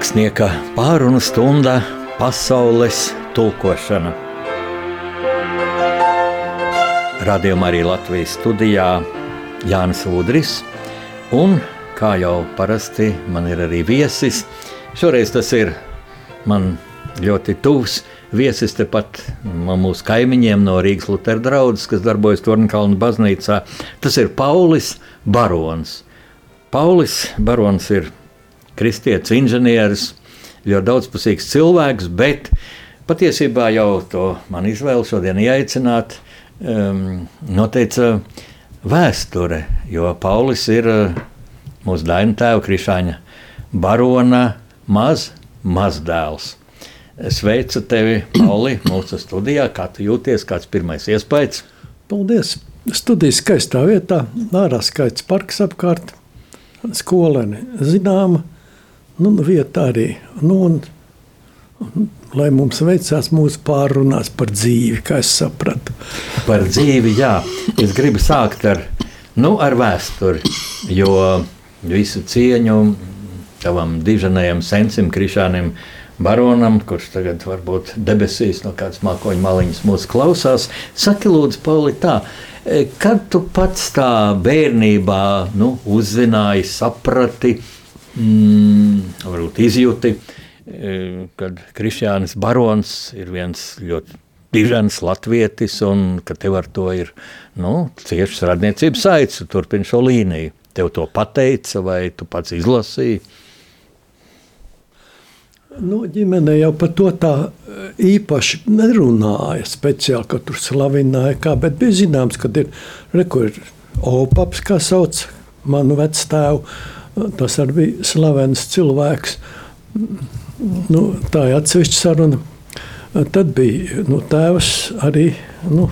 Rakstnieka pārunu stunda pasaules tulkošana. Radījumā arī Latvijas studijā Jānis Udris. Un, kā jau parasti, man ir arī viesis. Šoreiz tas ir man ļoti tuvs viesis tepat mūsu kaimiņiem no Rīgas Lutera draugas, kas darbojas Tornkalnu baznīcā. Tas ir Paulis Barons. Paulis Barons ir kristietis, inženieris, ļoti daudzpusīgs cilvēks, bet patiesībā jau to man izvēle šodien ieteicināt, um, noteica vēsture, jo Paulis ir uh, mūsu daina tēva Krišāņa barona maz, mazdēls. Sveicu tevi, Pauli, mūsu studijā. Kā tu jūties? Kāds ir pirmais iespējas? Paldies! Studija skaistā vietā, ārā skaists parks apkārt, skolēni zināma, nu, vieta arī. Nu, un, un, lai mums veicās mūsu pārunās par dzīvi, kā es sapratu. Par dzīvi, jā. Es gribu sākt ar, nu, ar vēsturi, jo visu cieņu tavam diženajam sensim, Krišānam, baronam, kurš tagad varbūt debesīs no kādas mākoņu maliņas mūsu klausās. Saki, lūdzu, Pauli, tā, kad tu pats tā bērnībā nu, uzzināji, saprati, mm, varbūt izjūti, kad Krišjānis Barons ir viens ļoti dižens latvietis un ka tev ar to ir nu, ciešas radniecības saites, turpini šo līniju. Tev to pateica vai tu pats izlasīji? Nu, ģimene jau par to tā īpaši nerunāja. Speciāli, ka tur slavināja, kā, bet bija zināms, ka ir, re, ir opaps, kā sauc manu vectēvu. Tas arī bija slavens cilvēks. Nu, tā ir atsevišķa saruna. Tad bija nu, tēvs arī nu,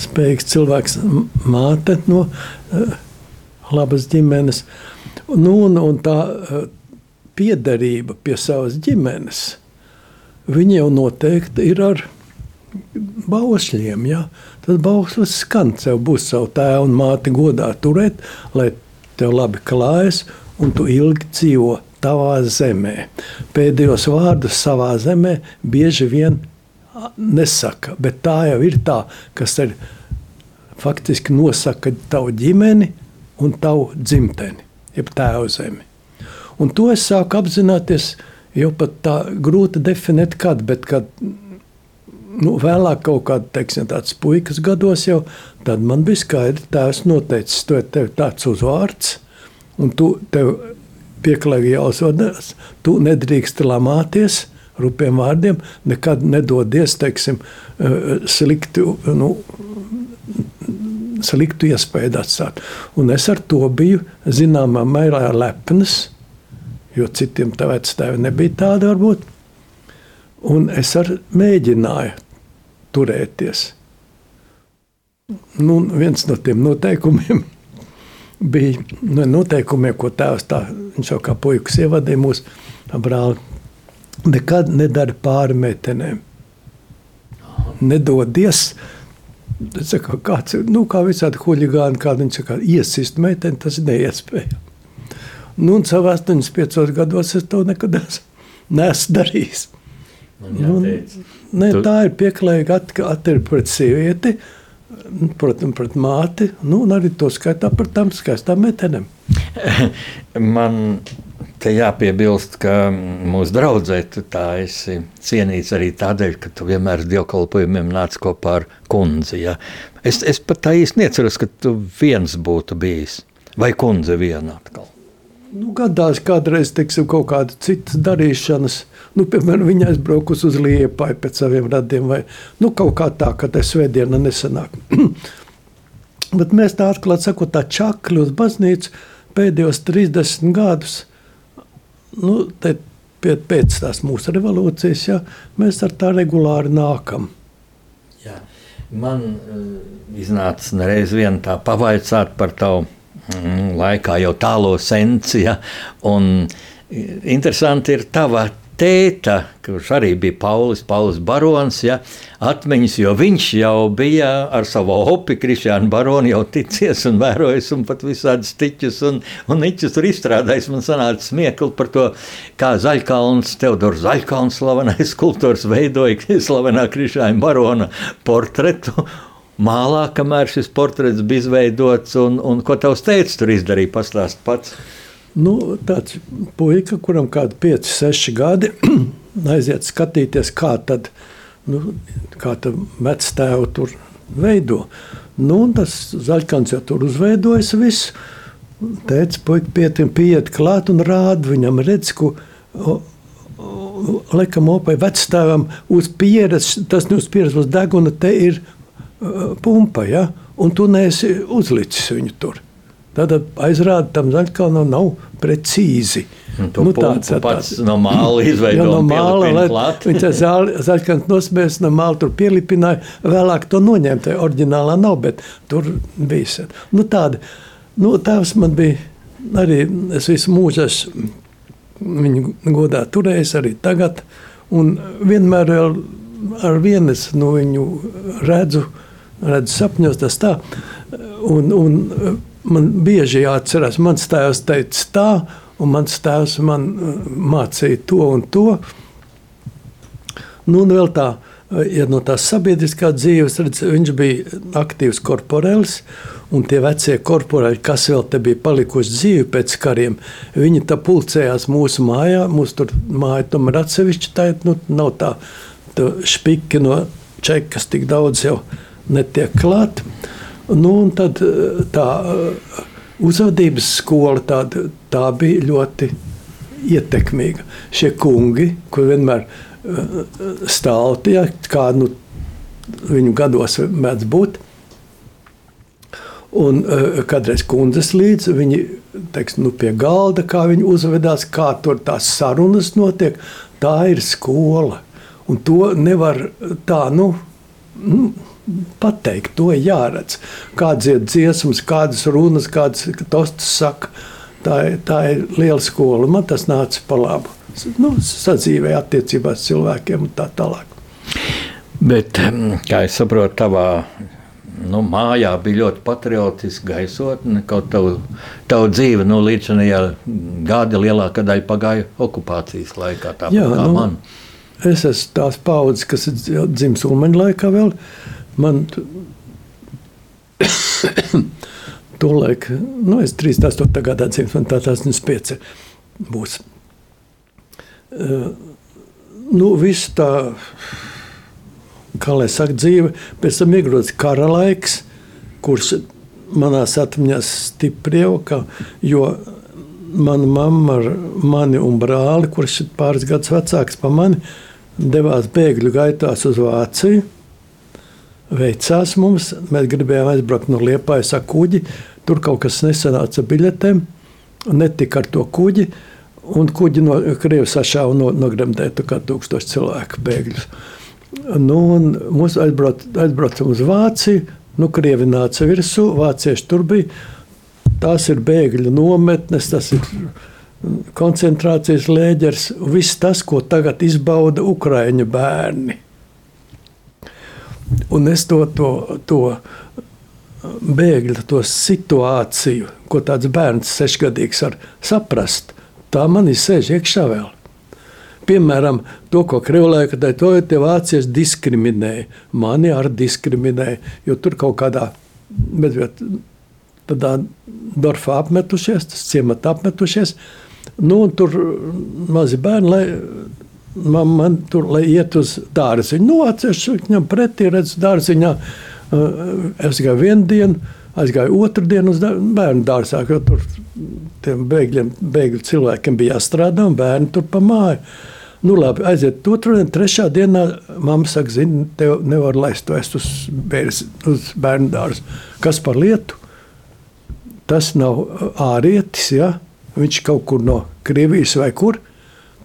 spējīgs cilvēks, māte no labas ģimenes. Nu, un, un tā, piederība pie savas ģimenes, viņa jau noteikti ir ar bausļiem. Ja? Tad bauslis skan, tev būs savu tēvu un māti godā turēt, lai tev labi klājas un tu ilgi dzīvo tavā zemē. Pēdējos vārdus savā zemē bieži vien nesaka, bet tā jau ir tā, kas ir faktiski nosaka tavu ģimeni un tavu dzimteni, jeb tēvu zemi. Un to es sāku apzināties jau pat tā grūti definēt, kad, bet kad nu, vēlāk kaut kādā teiksim, tāds puikas gados jau, tad man bija skaidrs, tēvs noteicis, to ir tāds uzvārds, un tu tev pieklājīgi jāuzvedas, tu nedrīkst lamāties, rupiem vārdiem, nekad nedodies, teiksim, sliktu, nu, sliktu iespēju atstāt. Un es ar to biju zināmā mērā lepns, jo citiem vecākiem nebija tāda varbūt. Un es arī mēģināju turēties. Nu, viens no tiem noteikumiem bija nu, noteikumiem, ko tēvs tā, viņš jau kā puikas ievadīja mūsu brāli. Nekad nedara pāri meitenēm. Nedodies. Saku, kāds, nu, kā visādi huligāni, kāda viņš saka, iesist meiteni, tas ir neiespējami. Nu, un savā 85 gados es to nekad neesmu darījis. Nu, ne. Tā ir pieklājīga attieksme pret sievieti, protams, pret māti, nu, un arī to skaitā par tām skaistām meitenēm. Man te jāpiebilst, ka mūsu draudzē tu tā esi cienīts arī tādēļ, ka tu vienmēr dievkalpojumiem nāc kopā ar kundzi. Ja? Es, es pat tā īsti neceros, ka tu viens būtu bijis, vai kundze viena atkal. Nu, gadās kādreiz teiksim, kaut kāda cita darīšanas. Nu, piemēram, viņa aizbraukus uz Liepu pēc saviem radiem, vai nu, kaut kā tā, ka tas svētdiena nesanāk. Bet mēs tā atklāti sakot, tā čakli uz baznīcu pēdējos 30 gadus, nu, pēc tās mūsu revolūcijas, ja, mēs ar tā regulāri nākam. Jā. Man uh, iznāca nereiz vien tā pavaicāt par tavu Mm, laikā jau tālo senci. Ja? Un interesanti ir tava tēta, kurš arī bija Paulis, Paulis Barons, ja, atmiņas, jo viņš jau bija ar savu opi, Krišānu Baronu, jau ticies un vērojis, un pat visādi stiķus un, un niķus tur izstrādājis. Man sanāca smiekli par to, kā Zaļkalns, Teodors Zaļkalns, slavenais skulptors, veidoja slavenā Krišāna Barona portretu. Mālā, kamēr šis portrets bija izveidots, un, un ko tavs teicis tur izdarīja, pastāst pats. Nu, tāds puika, kuram kādi 5, 6 gadi, aiziet skatīties, kā tad, nu, kā tad vectēvu tur veido. Nu, tas zaļkans jau tur uzveidojas viss. Teica, puika pietim pieiet klāt un rāda viņam, redz, ko lekam opai vectēvam uz pieres, tas ne uz pieres, uz deguna, te ir uh, pumpa, ja? un tu neesi uzlicis viņu tur. Tad aizrāda tam zaļkalnam nav precīzi. Nu, tāds ir pats no māla izveidojis. no māla viņš zaļkans nosmēs no māla tur pielipināja. Vēlāk to noņēma, tā oriģinālā nav, bet tur bija. Nu, tāda, nu, tēvs man bija arī, es visu mūžu esmu viņu godā turējis arī tagad. Un vienmēr ar vienu es no viņu redzu, redzu sapņos tas tā. Un, un, man bieži jāatcerās, mans tēvs teica tā, un mans tēvs man uh, mācīja to un to. Nu, un vēl tā, uh, ja no tās sabiedriskā dzīves, redz, viņš bija aktīvs korporēls, un tie vecie korporēļi, kas vēl te bija palikuši dzīvi pēc kariem, viņi tā pulcējās mūsu mājā, mūsu tur māja tomēr atsevišķi, tā nu, nav tā, tā špiki no čekas tik daudz jau netiek klāt. Nu, tad eh, tā eh, uzvedības skola tāda, tā bija ļoti ietekmīga. Šie kungi, kur vienmēr eh, stāvtīja, kā nu, viņu gados mēdz būt, Un uh, kādreiz kundzes līdzi viņi teiks, nu, pie galda, kā viņi uzvedās, kā tur tās sarunas notiek. Tā ir skola. Un to nevar tā, nu, nu pateikt, to jāredz. Kādas ir dziesmas, kādas runas, kādas tostas saka. Tā ir, tā ir liela skola. Man tas nāca pa labu. Nu, sadzīvē attiecībās cilvēkiem un tā tālāk. Bet, kā es saprotu, tavā nu, mājā bija ļoti patriotiska gaisotne. Kaut tavu, tavu dzīve nu, līdz šim gada lielākā daļa pagāja okupācijas laikā. Jā, nu, man. Es esmu tās paudzes, kas ir dzimis Ulmaņa laikā vēl. Uh, Man tolaik, nu, es 38. gadā dzimis, man tā 85 būs. Uh, nu, viss tā, kā lai saka, dzīve, pēc tam iegrodas kara laiks, kurš manās atmiņās stipri ievaka, jo mana mamma ar mani un brāli, kurš ir pāris gadus vecāks par mani, devās bēgļu gaitās uz Vāciju veicās mums. Mēs gribējām aizbraukt no Liepājas ar kuģi. Tur kaut kas nesanāca biļetēm, netika ar to kuģi. Un kuģi no Krievijas sašāva no, nogremdēta kā tūkstoši cilvēku bēgļus. Nu, mums aizbrauc, aizbraucam uz Vāciju, nu, Krievi nāca virsū, vācieši tur bija. Tās ir bēgļu nometnes, tas ir koncentrācijas lēģers, viss tas, ko tagad izbauda Ukraiņu bērni. Un es to, to, to bēgļu to situāciju, ko tāds bērns sešgadīgs var saprast, tā man ir sēž iekšā vēl. Piemēram, to, ko Krievlēka teica, to tie vācieši diskriminēja. Mani arī diskriminēja, jo tur kaut kādā, bet, tādā Dorfā apmetušies, tas ciemata apmetušies. Nu, tur mazi bērni, lai man, man tur, iet uz dārziņu, nu, atsevišķi viņam pretī redz dārziņā. Es gāju vienu dienu, aizgāju otru dienu uz bērnu dārzā, jo tur tiem bēgļiem, bēgļu cilvēkiem bija jāstrādā un bērni tur pa māju. Nu, labi, aiziet otru dienu, trešā dienā mamma saka, zini, tev nevar laist to uz, bērs, uz bērnu dārzu. Kas par lietu? Tas nav ārietis, ja? viņš kaut kur no Krievijas vai kur.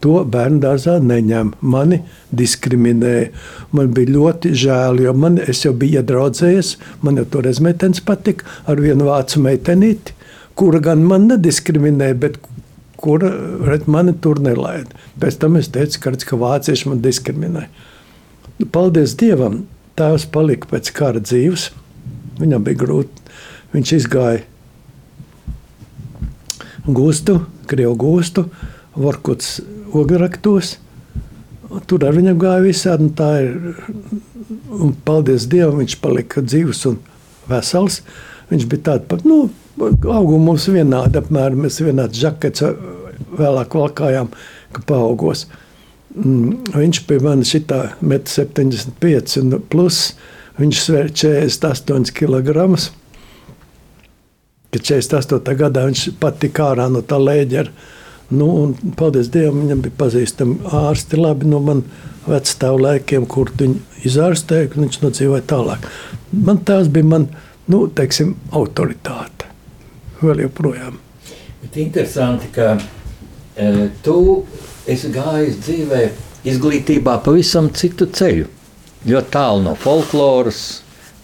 To bērnu dārzā neņem. Mani diskriminēja. Man bija ļoti žēl, jo man, jau biju iedraudzējies. Man jau toreiz meitenes patika ar vienu vācu meitenīti, kura gan man nediskriminēja, bet kura red, mani tur nelaida. Pēc tam es teicu, ka, redz, ka vācieši man diskriminē. Nu, paldies Dievam, tēvs palika pēc kara dzīves. Viņam bija grūti. Viņš izgāja gūstu, krievu gūstu, Vorkuts ograktos. Tur ar viņam gāja visādi. Ir, un paldies Dievam, viņš palika dzīves un vesels. Viņš bija tāds pat, nu, augums mums vienādi, apmēram mēs vienāds žakets vēlāk valkājām, ka paaugos. Mm, viņš pie manis šitā 1,75 m un plus, viņš svēr 48 kg. Kad 48. gadā viņš pat tika ārā no tā lēģera. Nu, un, paldies Dievam, viņam bija pazīstami ārsti labi no man vecstāvu laikiem, kur viņi izārstēja, un viņš nodzīvoja tālāk. Man tās bija man, nu, teiksim, autoritāte. Vēl joprojām. Bet interesanti, ka e, tu esi gājis dzīvē izglītībā pavisam citu ceļu. Ļoti tālu no folkloras,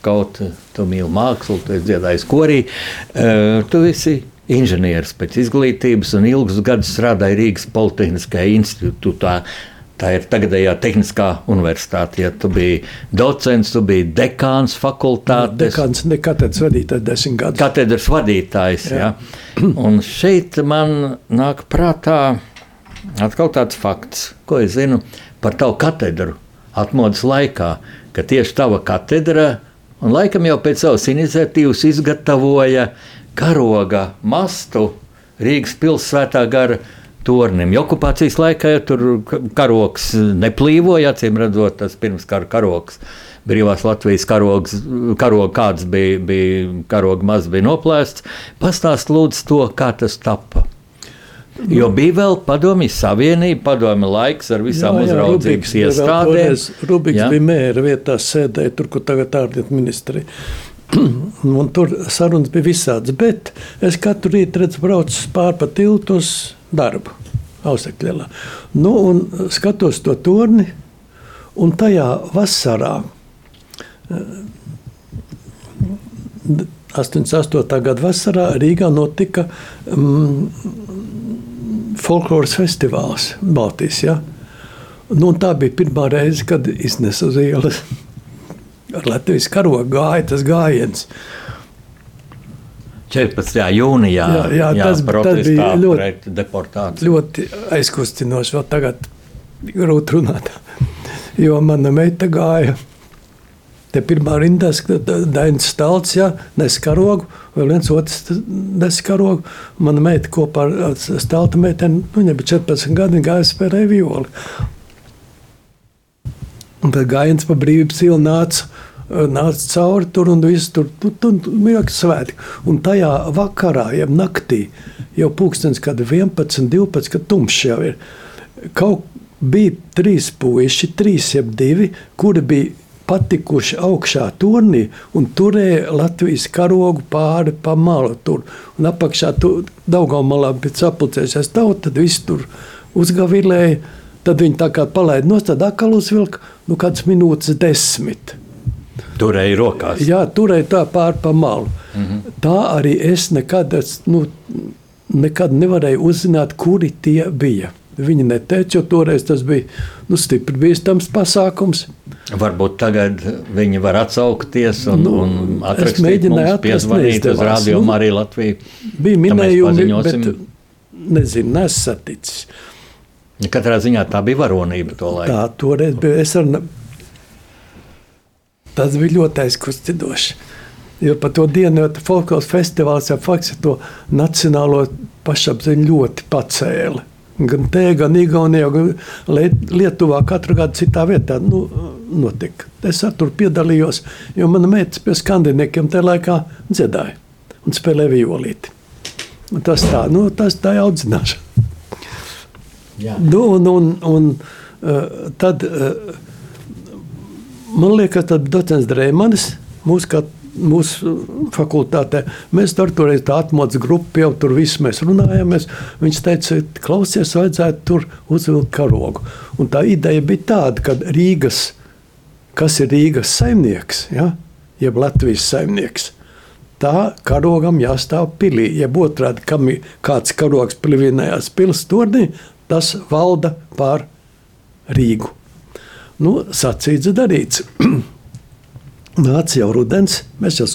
kaut tu mīli mākslu, tu esi dziedājis korī. E, tu esi inženieris pēc izglītības un ilgus gadus strādāja Rīgas Politehniskajā institūtā. Tā ir tagadējā Tehniskā universitāte. Ja tu biji docents, tu biji dekāns fakultātes. Dekāns, ne katedras vadītājs, desmit gadus. Katedras vadītājs, jā. jā. Un šeit man nāk prātā atkal tāds fakts, ko es zinu par tavu katedru atmodas laikā, ka tieši tava katedra, un laikam jau pēc savas iniciatīvas izgatavoja karoga mastu Rīgas pilsētā gara tornim. Jo okupācijas laikā ja tur karoks neplīvoja, acīm redzot, tas pirms kara karoks. Brīvās Latvijas karogs, karoga kāds bija, bija karoga maz bija noplēsts. Pastāst lūdzu to, kā tas tappa. Jo bija vēl padomju savienība, padomju laiks ar visām jā, jā, uzraudzības Rubiks, iestādēm. Rubiks jā. bija mēra vietā, sēdēja tur, kur tagad ārlietu ministrija. Un tur sarunas bija visādas, bet es katru rītu redzu, braucu pāri pa tiltu uz darbu. Ausekļielā. Nu, un skatos to torni, un tajā vasarā, 88. Eh, gada vasarā Rīgā notika mm, folkloras festivāls Baltijas. Ja? Nu, tā bija pirmā reize, kad iznesa uz ielas ar Latvijas karogu gāja tas gājiens. 14. jūnijā jā, jā, jā, tas, tas bija ļoti, ļoti aizkustinoši. Vēl tagad grūti runāt. Jo mana meita gāja. Te pirmā rindā Dainis Stalts, ja, nes karogu, vēl viens otrs nes karogu. Mana meita kopā ar Stalta meiteni, nu, viņa bija 14 gadi, gāja spēlēja violi. Un tad gājiens pa brīvības ielu nāca nāca cauri tur un viss tur bija svētki. Un tajā vakarā, jeb naktī, jau pūkstens, kad 11, 12, kad tumšs jau ir, kaut bija trīs puiši, trīs jeb divi, kuri bija patikuši augšā turnī un turēja Latvijas karogu pāri pa malu tur. Un apakšā tur Daugavmalā bija sapulcējusies tauta, tad viss tur uzgavilēja. Tad viņi tā kā palaida no tad atkal uzvilka, nu kāds minūtes desmit. Turēja rokās. Jā, turēja tā pāri pa malu. Mm -hmm. Tā arī es nekad, es, nu, nekad nevarēju uzzināt, kuri tie bija. Viņi neteica, jo toreiz tas bija nu, stipri bīstams pasākums. Varbūt tagad viņi var atsaukties un, nu, un atrast, mēģināju atrast, uz rādio nu, arī Latviju. Bija minējumi, bet nezinu, nesaticis. Katrā ziņā tā bija varonība to laiku. Tā toreiz bija. Ar Tas bija ļoti aizkustinoši. Jo par to dienu jau folkloras festivāls jau faktiski to nacionālo pašapziņu ļoti pacēla. Gan te, gan Igaunijā, gan Lietuvā, katru gadu citā vietā nu, notika. Es tur piedalījos, jo mana meita pie skandināviem tajā laikā dziedāja un spēlēja violīti. Un tas tā, nu, tas tā ir audzināšana. Nu, un, un, un, uh, tad, uh, man liekas, ka docents Drēmanis mūsu, mūsu fakultātē, mēs tur toreiz tā atmodas grupa jau tur viss mēs runājāmies. Viņš teica, klausies, vajadzētu tur uzvilkt karogu. Un tā ideja bija tāda, ka Rīgas, kas ir Rīgas saimnieks, ja, jeb Latvijas saimnieks, tā karogam jāstāv pilī. Ja otrādi, kam kāds karogs plivinējās pils turnī, tas valda pār Rīgu. Nu, sacīts, darīts. Nāca jau rudens, mēs jau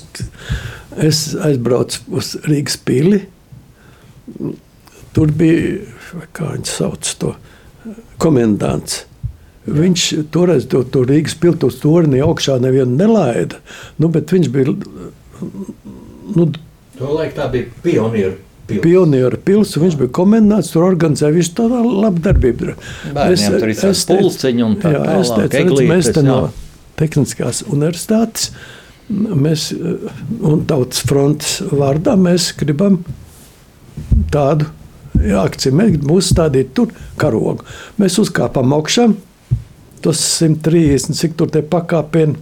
es aizbraucu uz Rīgas pili. Tur bija, kā viņi sauc to, komendants. Viņš toreiz to, to Rīgas pilsētas torni augšā nevienu nelaida. Nu, viņš bija. Nu, Tolaik tā bija pionieru pils. Pionieru pils, viņš bija komendants, tur organizēja visu tādu labu darbību. Bērniem tur ir pulciņi un tā jā, tālāk. Es teicu, redz, mēs te no Tehniskās universitātes, mēs un tautas frontes vārdā mēs gribam tādu akciju, mēs gribam uzstādīt tur karogu. Mēs uzkāpam augšā, tas 130, cik tur tie pakāpieni.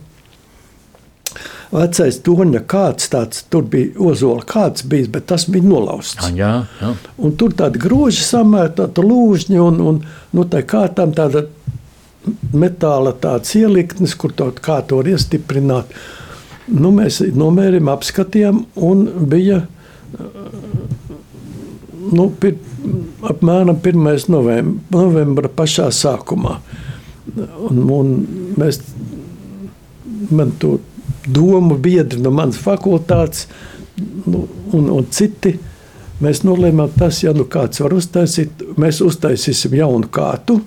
Vecais toņa kāds tāds, tur bija ozola kāds bijis, bet tas bija nolausts. Jā, jā. Un tur tādi groži samērta, tāda lūžņi un, un nu, tā kārtām tāda metāla tāds ieliktnis, kur to kā to var iestiprināt. Nu, mēs nomērījām, apskatījām un bija nu, pir, apmēram 1. Novembra, novembra pašā sākumā. Un, un mēs, man to domu biedri no manas fakultātes nu, un, un citi. Mēs nolēmām, tas, ja nu kāds var uztaisīt, mēs uztaisīsim jaunu kātu,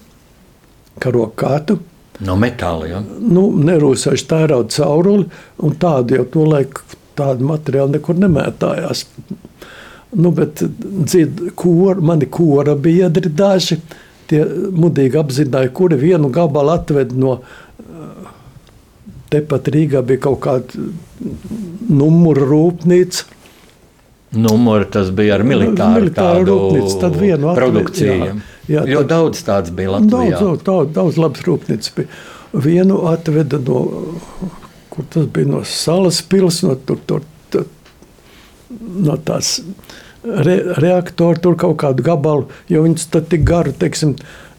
karogu kātu. No metāla jau? Nu, nerūsējuši tērauda cauruli, un tādu jau to laiku tādu materiālu nekur nemētājās. Nu, bet dzird, kor, mani kora biedri daži, tie mudīgi apzināja, kuri vienu gabalu atved no tepat Rīgā bija kaut kāda numura rūpnīca. Numuri tas bija ar militāru, militāru rūpnīcu, tad vienu produkciju. Jā, jā, ļoti tad, daudz tāds bija Latvijā. Daudz, daudz, daudz labs rūpnīcas bija. Vienu atveda no, kur tas bija no salas pils, no tur, tur, tur no tās re, reaktoru, tur kaut kādu gabalu, jo viņas tad tik garu, teiksim,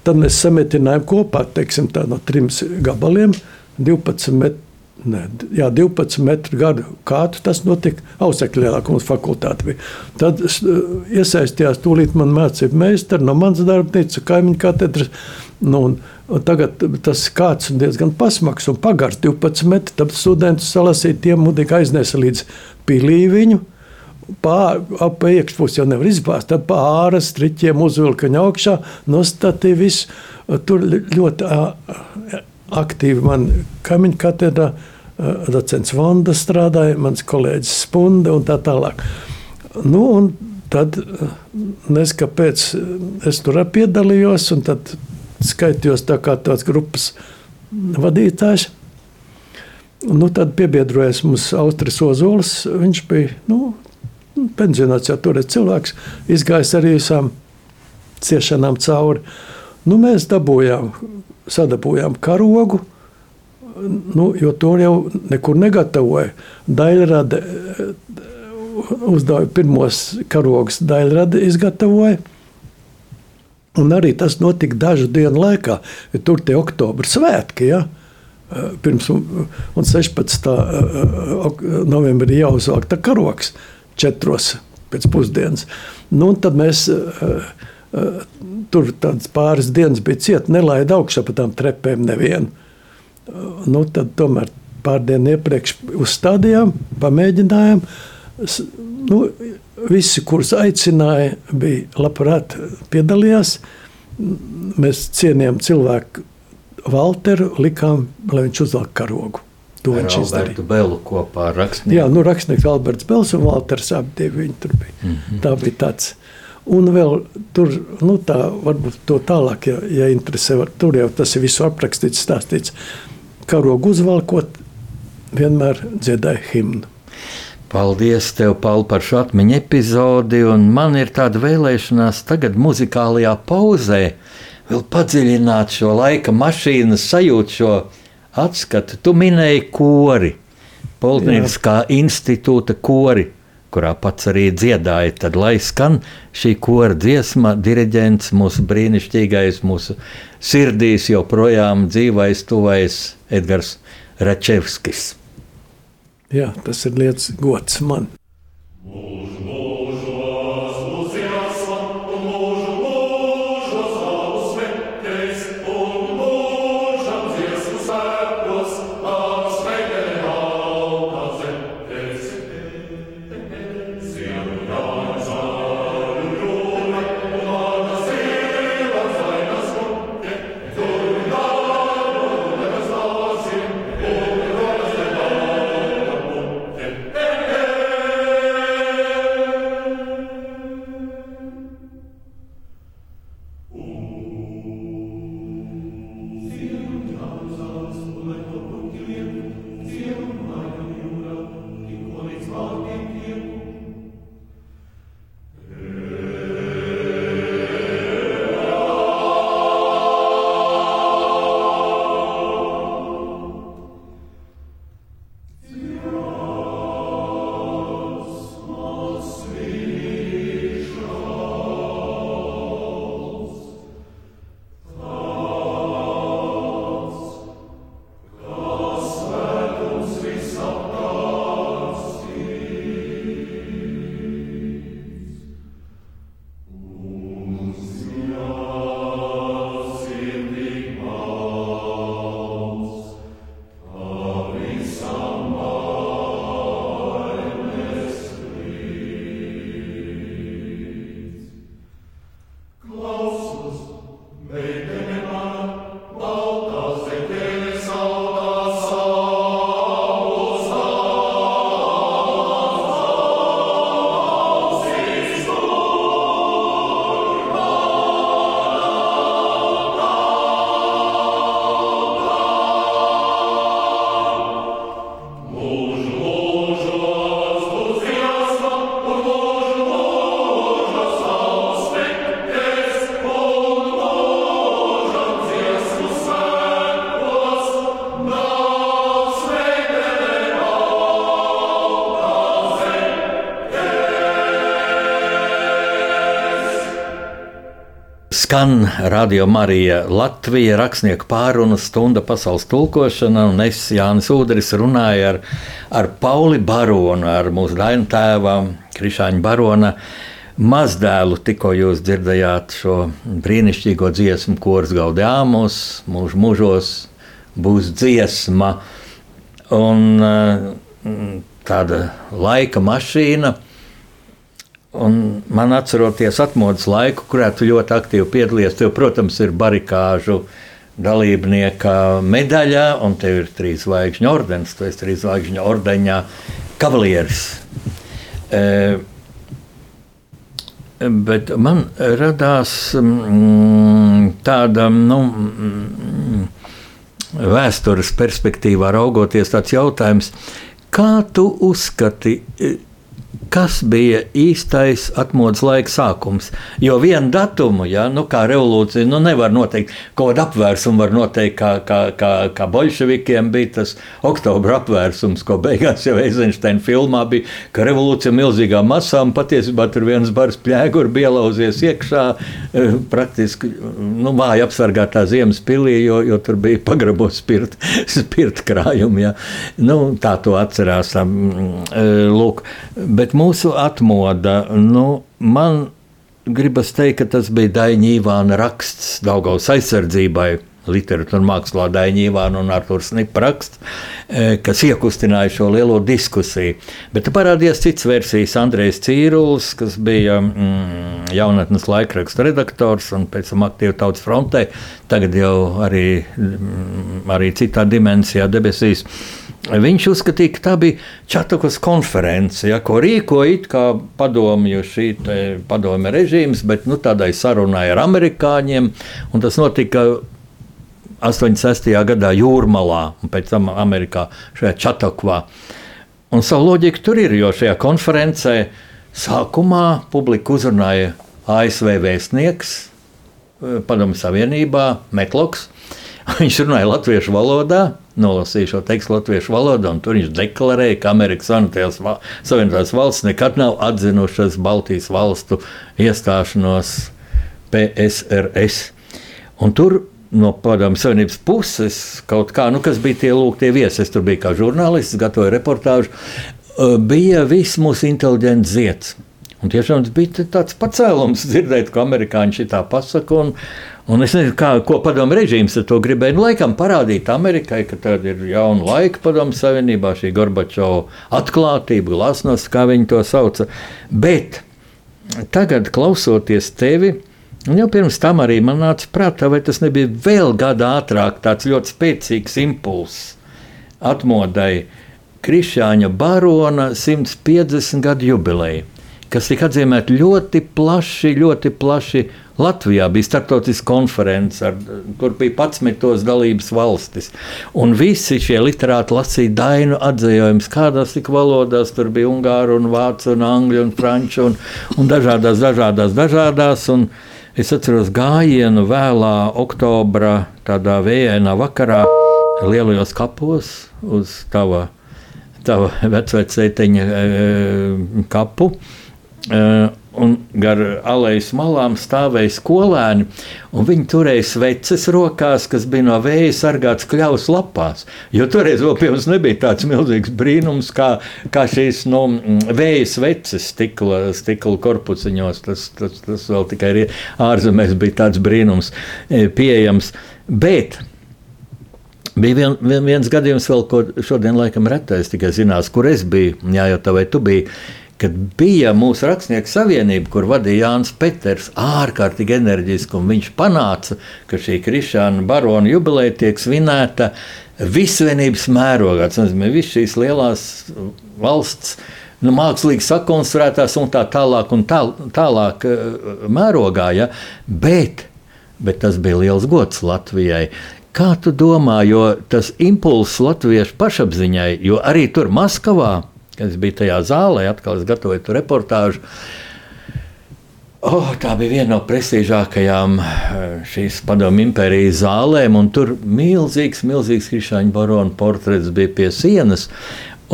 tad mēs sametinājām kopā, teiksim, tā no trim gabaliem, 12 metru. Ne, jā, 12 metru garu kādu tas notika Ausekļā, mums fakultāte bija. Tad iesaistījās tūlīt man mācību meistari no manas darbnīcas, kaimiņu katedras. Nu, un, un tagad tas kāds ir diezgan pasmaks un pagars 12 metri. Tad studentus salasīt, tie mudīgi aiznesa līdz pilīviņu ap iekšpusi jau nevar izbāzt. Tad pāri striķiem uzvilka viņa augšā, nostatīja visu. Tur ļoti aktīvi man kaimiņu katedrā docents Vanda strādāja, mans kolēģis Spunde un tā tālāk. Nu, un tad nes kāpēc es tur piedalījos un tad skaitījos tā kā tāds grupas vadītājs. Nu, tad piebiedrojas mums Austris Ozols. Viņš bija nu, pensionāts jau tur ir cilvēks, izgājis arī visām ciešanām cauri. Nu, mēs dabūjām, sadabūjām karogu, nu, jo to jau nekur negatavoja. Daļrada uzdeva pirmos karogus, daļrada izgatavoja. Un arī tas notika dažu dienu laikā, ja tur tie oktobra svētki. Ja? Pirms un 16. novembrī jāuzvelk tā karoks četros pēc pusdienas. Nu, tad mēs uh, uh, tur pāris dienas bija cieti, nelaida augšā pa tām trepēm nevienu. Uh, nu, tad tomēr pārdienu iepriekš uzstādījām, pamēģinājām. Nu, visi, kurus aicināja, bija labprāt piedalījās. Mēs cienījām cilvēku Valteru, likām, lai viņš uzvelk karogu. To viņš izdarīja. Belu kopā ar rakstnieku. Jā, nu, rakstnieks Alberts Bels un Valters abi viņi tur bija. Mm -hmm. Tā bija tāds. Un vēl tur, nu tā, varbūt to tālāk, ja, ja interesē, var, tur jau tas ir visu aprakstīts, stāstīts. Karogu uzvalkot, vienmēr dziedāja himnu. Paldies, tev, Paul, par šo atmiņu epizodi. Man ir tāda vēlēšanās tagad, muzikālajā pauzē, vēl padziļināt šo laika mašīnas sajūtu, šo atskatu. Tu minēji kori, Politniskā institūta kori, kurā pats arī dziedāja. Tad, lai skan šī kora dziesma, diriģents, mūsu brīnišķīgais, mūsu sirdīs joprojām dzīvais, tuvais Edgars Račevskis. Jā, tas ir liels gods man. Skan Radio Marija Latvija rakstnieku pārunu stunda pasaules tulkošana, un es, Jānis Udris, runāju ar, ar Pauli Baronu, ar mūsu dainu tēvu Krišāņu Baronu mazdēlu. Tikko jūs dzirdējāt šo brīnišķīgo dziesmu, kuras gaudījāmus, mūžu mūžos būs dziesma. Un eh, tāda laika mašīna Un man atceroties atmodas laiku, kurā tu ļoti aktīvi piedalījies, tev, protams, ir barikāžu dalībnieka medaļa, un tev ir trīs zvaigžņu ordenis. Tu esi trīs zvaigžņu ordeņa kavalieris. E, bet man radās mm, tāda nu, mm, vēstures perspektīvā raugoties tāds jautājums, kā tu uzskati? Kas bija īstais atmodas laika sākums. Jo vienu datumu, ja, nu, kā revolūcija, nu, nevar noteikt. Kaut kādu apvērsumu var noteikt, kā, kā, kā, kā bolševikiem bija tas oktobra apvērsums, ko beigās jau Eizensteina filmā bija, ka revolūcija milzīgā masā un patiesībā tur viens bars pļēgur bija ielauzies iekšā, eh, praktiski nu, vāji apsargātā ziemas pilī, jo, jo tur bija pagrabos spirta, spirta krājumi. Ja. Nu, tā to atcerās. Eh, lūk, bet mūsu atmoda, nu, man gribas teikt, ka tas bija Daņa Ivāna raksts Daugaus aizsardzībai. Literatūra mākslā Daņa Ivāna un Arthurs Snipa raksts, e, kas iekustināja šo lielo diskusiju. Bet parādījās cits versijas Andrejs Cīrulis, kas bija mm, jaunatnes laikraksta redaktors un pēc tam aktīvi tautas frontē, tagad jau arī, mm, arī citā dimensijā debesīs. Viņš uzskatīja, ka tā bija Čatakas konference, ja, ko rīkoja it kā padomju šī padomju režīms, bet nu, tādai sarunai ar amerikāņiem. Tas notika 86. gadā Jūrmalā un pēc tam Amerikā šajā Čatakvā. Un savu loģiku tur ir, jo šajā konferencē sākumā publiku uzrunāja ASV vēstnieks eh, Padomju Savienībā Metloks. Viņš runāja latviešu valodā, nolasīju šo tekstu latviešu valodā, un tur viņš deklarēja, ka Amerikas Savienotās valsts nekad nav atzinušas Baltijas valstu iestāšanos PSRS. Un tur no Padomju Savienības puses kaut kā, nu, kas bija tie lūgtie viesi, es tur biju kā žurnālists, gatavoju reportāžu, bija viss mūsu inteliģents zieds. Un tiešām tas bija tāds pacēlums dzirdēt, ko amerikāņi šitā pasaka. Un, Un es nezinu, kā, ko padomu režīms ar to gribēja. Nu, laikam parādīt Amerikai, ka tāda ir jauna laika padomu savienībā, šī Gorbačova atklātība, glasnost, kā viņi to sauca. Bet tagad, klausoties tevi, un jau pirms tam arī man nāca prātā, vai tas nebija vēl gada ātrāk, tāds ļoti spēcīgs impulss atmodai Krišāņa barona 150 gadu jubileju kas tika atzīmēta ļoti plaši, ļoti plaši. Latvijā bija starptautiska konference, ar, kur bija 11 dalības valstis. Un visi šie literāti lasīja dainu atzījumus, kādās tik valodās tur bija ungāru, un vācu, un angļu, un franču, un, un dažādās, dažādās, dažādās. Un es atceros gājienu vēlā oktobra, tādā vējainā vakarā, lielajos kapos uz tava, tava vecvecēteņa e, kapu. Uh, un gar alejas malām stāvēja skolēni, un viņi turēja sveces rokās, kas bija no vēja sargāts kļavas lapās. Jo toreiz vēl pie mums nebija tāds milzīgs brīnums, kā, kā šīs nu, vēja sveces stikla, stikla korpuciņos. Tas, tas, tas vēl tikai ārzemēs bija tāds brīnums e, pieejams. Bet Bija vien, vien, viens gadījums, vēl, ko šodien laikam retais tikai zinās, kur es biju. Jā, jau tā vai tu biji kad bija mūsu rakstnieku savienība, kur vadīja Jānis Peters, ārkārtīgi enerģiski, un viņš panāca, ka šī Krišāna barona jubileja tiek svinēta visvienības mērogā. Tas nozīmē, visas šīs lielās valsts. Nu, mākslīgi sakonstruētās un tā tālāk, un tā, tālāk uh, mērogā, ja? bet, bet tas bija liels gods Latvijai. Kā tu domā, jo tas impulss latviešu pašapziņai, jo arī tur Maskavā kad es biju tajā zālē, atkal es gatavoju to reportāžu. Oh, tā bija viena no prestižākajām eh, šīs padomu impērijas zālēm, un tur milzīgs, milzīgs Krišāņa barona portrets bija pie sienas.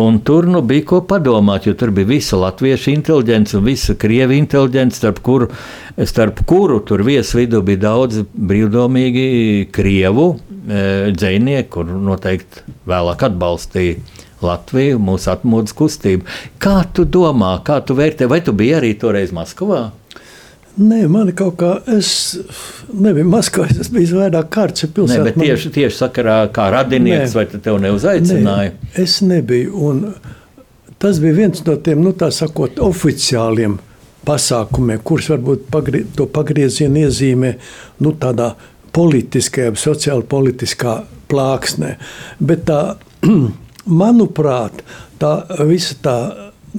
Un tur nu, bija ko padomāt, jo tur bija visa latviešu inteligence un visa krievu inteligence, starp kuru, starp kuru tur viesu vidū bija daudz brīvdomīgi krievu e, dzinieki, kur noteikti vēlāk atbalstīja Latviju, mūsu atmodas kustību. Kā tu domā, kā tu vērtē, vai tu biji arī toreiz Maskavā? Nē, man kaut kā, es nebiju Maskavā, es biju vairāk kārtas pilsētā. Nē, bet tieši, man... tieši sakarā kā radinieks, Nē. vai te tev neuzaicināja? Nē, es nebiju, un tas bija viens no tiem, nu tā sakot, oficiāliem pasākumiem, kurus varbūt pagrie, to pagriezienu iezīmē, nu tādā politiskajā, sociāli politiskā plāksnē. Bet tā, manuprāt, tā visa tā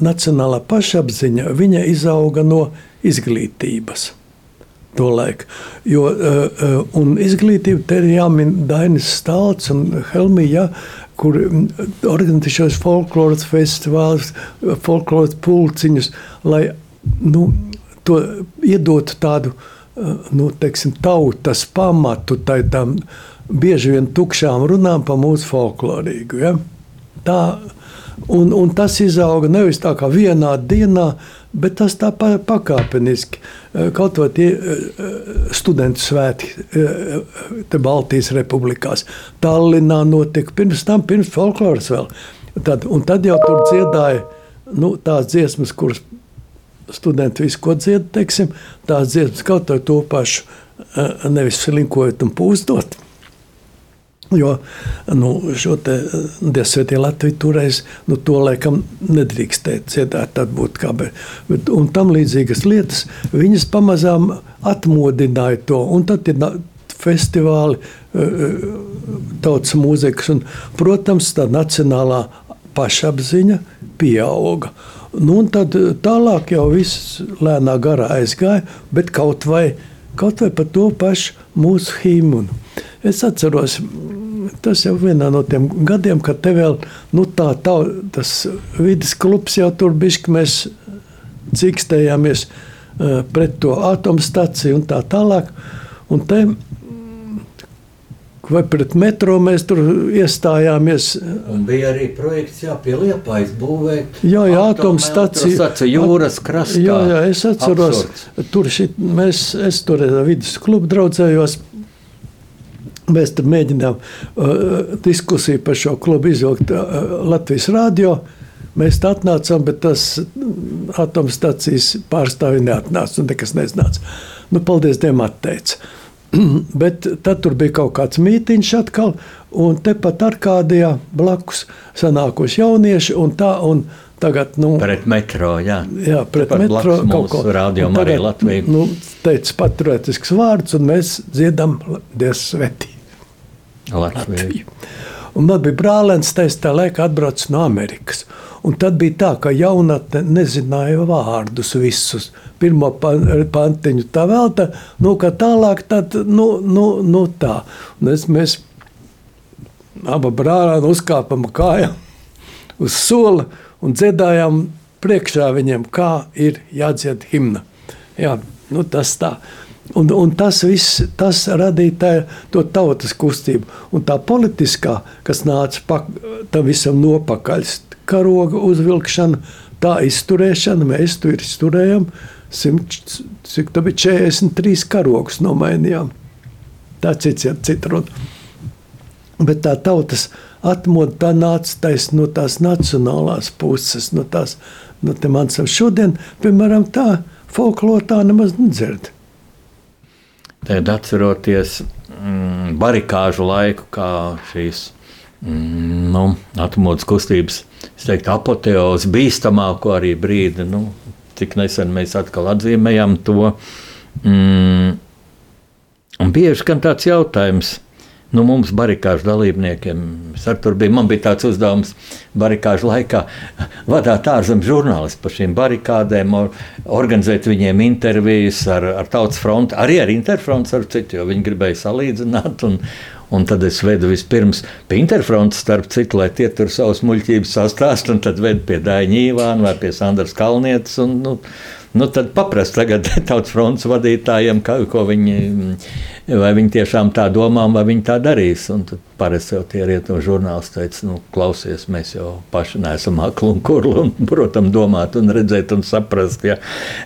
nacionālā pašapziņa, viņa izauga no izglītības. Tolaik. Jo, uh, izglītība te ir jāmin Dainis Stalts un Helmija, kur organizē šos folkloras festivālus, folkloras pulciņus, lai nu, to iedotu tādu nu, teiksim, tautas pamatu tam bieži vien tukšām runām par mūsu folklorīgu. Ja? Tā, un, un tas izauga nevis tā kā vienā dienā, Bet tas tā pakāpeniski, eh, kaut vai tie eh, studentu svētki eh, Baltijas republikās, Tallinā notika pirms tam, pirms folkloras vēl. Tad, un tad jau tur dziedāja nu, tās dziesmas, kuras studenti visu ko dzied, teiksim, tās dziesmas kaut vai to pašu, nevis slinkojot un pūstot. Jo nu, šo te Dievsvētie Latviju toreiz, nu, to laikam nedrīkstēja dziedāt, tad būtu kā, bet, bet, un tam līdzīgas lietas, viņas pamazām atmodināja to, un tad ir festivāli, e, e, tautas mūzikas, un, protams, tā nacionālā pašapziņa pieauga. Nu, un tad tālāk jau viss lēnā garā aizgāja, bet kaut vai, kaut vai par to pašu mūsu himnu. Es atceros, tas jau vienā no tiem gadiem, kad te vēl nu, tā, tā, tas vidas klubs jau tur bija, ka mēs cīkstējāmies uh, pret to atomstaciju un tā tālāk. Un te, vai pret metro mēs tur iestājāmies. Un bija arī projekts, jā, pie Liepājas būvēt. Jā, jā, atomstacija. jūras krastā. Jā, jā, es atceros, Absurds. tur šit, mēs, es tur vidus klubu draudzējos Mēs tam mēģinām uh, diskusiju par šo klubu izvilkt uh, Latvijas rādio. Mēs tā atnācām, bet tas mm, atomstācijas pārstāvji neatnāca un nekas neznāca. Nu, paldies Dievam, atteica. bet tad tur bija kaut kāds mītīņš atkal, un tepat Arkādijā blakus sanākuši jaunieši un tā. Un Tagad, nu, pret metro, jā. Jā, pret metro kaut ko. Rādījumā arī Latvija. Nu, teica paturētisks vārds, un mēs dziedam Dievs svetī. Latviju. Un man bija brālēns, tas tā laika atbraucis no Amerikas. Un tad bija tā, ka jaunatne nezināja vārdus visus. Pirmā pantiņu tā vēl tā, nu, ka tālāk tad, nu, nu, nu tā. Un es, mēs abi brālēni uzkāpam kājām uz sola un dziedājām priekšā viņiem, kā ir jādzied himna. Jā, nu tas tā. Un, un tas viss tas radīja tā, to tautas kustību. Un tā politiskā, kas nāca pa, tam visam nopakaļ, karoga uzvilkšana, tā izturēšana, mēs tur izturējām 100, cik tā bija 43 karogus nomainījām. Tā cits ir citrot. Bet tā tautas atmoda tā nāca tais, no tās nacionālās puses, no tās, no te mans šodien, piemēram, tā folklorā nemaz nedzird. Tad atceroties mm, barikāžu laiku, kā šīs mm, nu, atmodas kustības teiktu, apoteozi, bīstamāko arī brīdi, nu, cik nesen mēs atkal atzīmējam to. Mm, bieži gan tāds jautājums, nu, mums, barikāžu dalībniekiem, bija, man bija tāds uzdevums barikāžu laikā vadīt ārzemju žurnālistus par šīm barikādēm, or, organizēt viņiem intervijas ar, ar Tautas fronti, arī ar Interfronts, ar citu, jo viņi gribēja salīdzināt. Un, Un tad es vedu vispirms pie interfrontes, starp citu, lai tie tur savus muļķības sastāst, un tad vedu pie Daņa Īvāna vai pie Sandras Kalnietes. Un, nu, Nu, tad paprast tagad tautas fronts vadītājiem, ka, ko viņi, vai viņi tiešām tā domā, vai viņi tā darīs. Un tad parasti jau tie rietumu žurnālisti teica, nu, klausies, mēs jau paši neesam akli un kurli, un, protams, domāt un redzēt un saprast. Ja.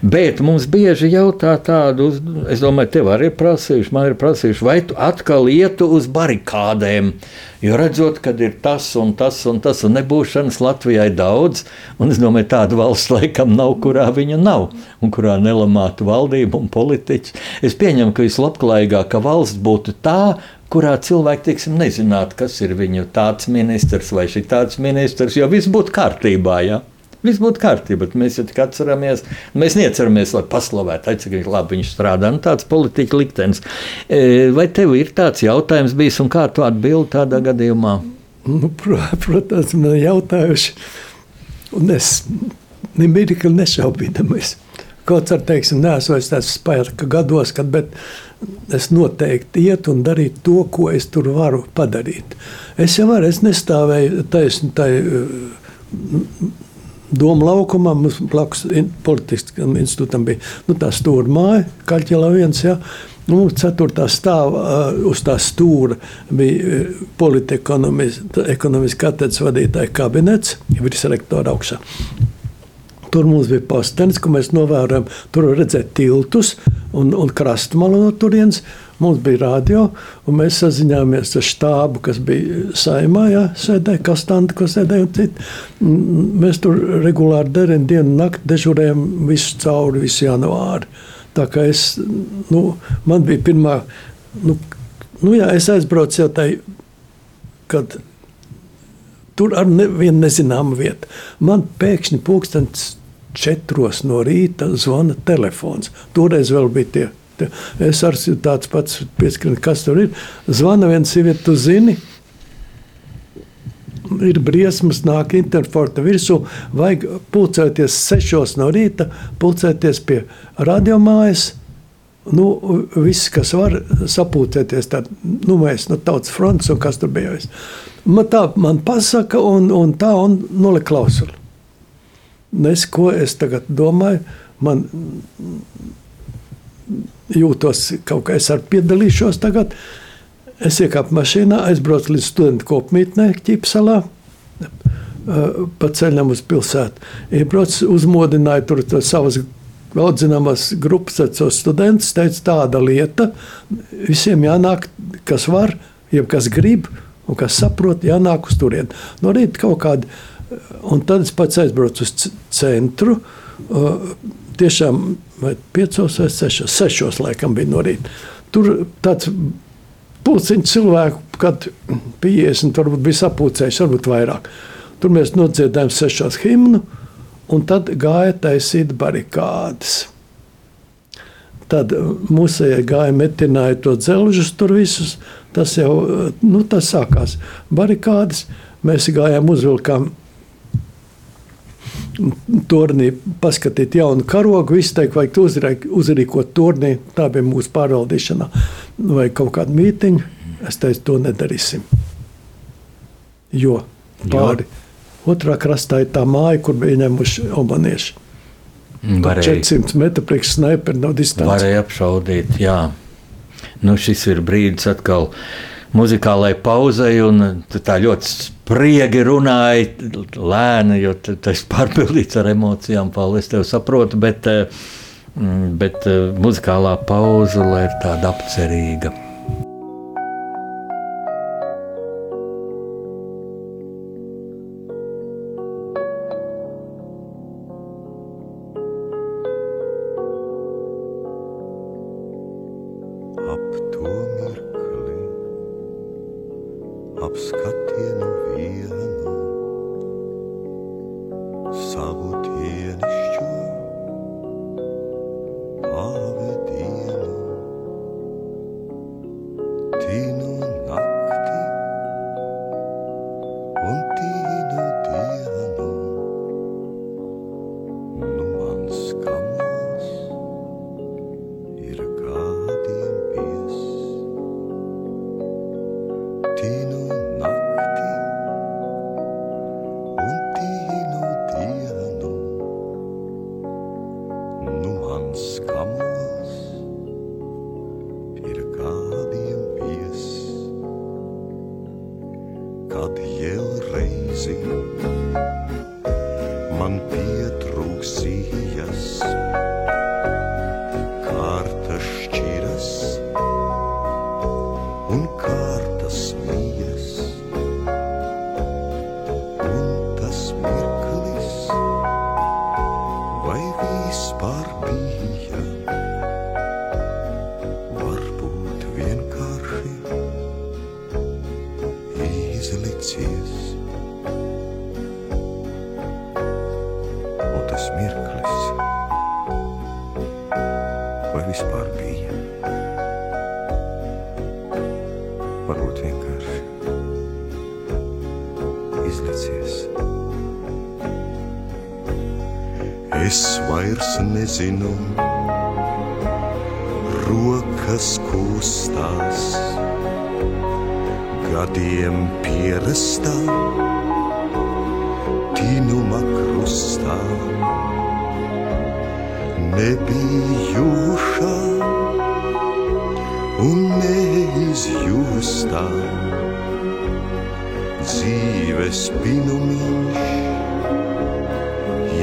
Bet mums bieži jautā tādu, es domāju, tev arī ir prasījuši, man ir prasījuši, vai tu atkal ietu uz barikādēm, jo redzot, kad ir tas un tas un tas, un nebūšanas Latvijai daudz, un es domāju, tāda valsts laikam nav, kurā viņa nav, un kurā nelamātu valdību un politiķi. Es pieņemu, ka vislabklājīgākā valsts būtu tā, kurā cilvēki teiksim, nezinātu, kas ir viņu tāds ministrs vai šī tāds ministrs, jo viss būtu kārtībā. Ja? Viss būtu kārtībā, bet mēs jau tikai atceramies, mēs neatceramies, lai paslavētu, cik labi viņš strādā. Nu, tāds politiķa liktenis. E, vai tev ir tāds jautājums bijis un kā tu atbildi tādā gadījumā? Nu, protams, man ir jautājuši, un es nemirkli nešaubīdamies. Kaut arī, teiksim, neesmu vairs tāds spēka gados, kad, bet es noteikti iet un darīt to, ko es tur varu padarīt. Es jau varu, es nestāvēju taisni tai Doma laukumā mums blakus politiskam institūtam bija nu, tā stūra māja, Kaļķela viens. Ja. Nu, ceturtā stāvā uz tā stūra bija politekonomiskā katedras vadītāja kabinets, virsrektora augšā. Tur mums bija postenis, ko mēs novērojam. Tur redzēt tiltus un, un krastmalu no turienes. Mums bija radio, un mēs sazinājāmies ar štābu, kas bija saimā, ja, sēdēja Kastanta, ko sēdēja un citi. Mēs tur regulāri derējām dienu un nakti, dežurējām visu cauri, visu janvāri. Tā kā es, nu, man bija pirmā, nu, nu jā, es aizbraucu jau tai, kad tur ar nevienu nezināmu vietu. Man pēkšņi pulkstens četros no rīta zvana telefons. Toreiz vēl bija tie. tie. Es arī tāds pats pieskrinu, kas tur ir. Zvana viena sieviete, tu zini. Ir briesmas, nāk interforta virsū. Vajag pulcēties sešos no rīta, pulcēties pie radiomājas. Nu, viss, kas var sapūtēties, tad nu, mēs no nu, tautas fronts un kas tur bija. Man tā man pasaka, un, un tā, un nolika klausuli. Es, ko es tagad domāju, man jūtos kaut kā, es arī piedalīšos tagad. Es iekāpu mašīnā, aizbraucu līdz studentu kopmītnē, Ķipsalā. Pa ceļam uz pilsētu. Iebraucu, uzmodināju tur savas audzināmās grupas, tos studentus. Teicu, tāda lieta, visiem jānāk, kas var, jeb kas grib un kas saprot, jānāk uz turieni. No rīta kaut kāda Un tad es pats aizbraucu uz centru. Tiešām piecos vai sešos, sešos laikam bija no rīta. Tur tāds puciņš cilvēku, kad 50 varbūt bija sapulcējuši, varbūt vairāk. Tur mēs nodziedājām sešos himnu, un tad gāja taisīt barikādes. Tad mūsējie gāja metināja to dzelžus tur visus. Tas jau nu, tas sākās barikādes. Mēs gājām uzvilkām turnī paskatīt jaunu karogu, izteikt, vajag uzrīk, uzrīkot turnī. Tā bija mūsu pārvaldīšana vai kaut kāda mītiņa. Es teicu, to nedarīsim. Jo pāri otrā krastā ir tā māja, kur bija ieņemuši omanieši. 400 metru priekš sniperi no distances. Varēja apšaudīt, jā. Nu, šis ir brīdis atkal muzikālai pauzei, un tā ļoti spriegi runāja, lēni, jo tas ir pārpildīts ar emocijām. Paldies, tev saprotu, bet, eh, bet eh, muzikālā pauze ir tāda apcerīga. Jēl reizi, man pietrūksījas, nezinu, rokas kustās gadiem pierastā, tīnuma krustā, nebijušā un neizjūstā. Dzīves pinumiņš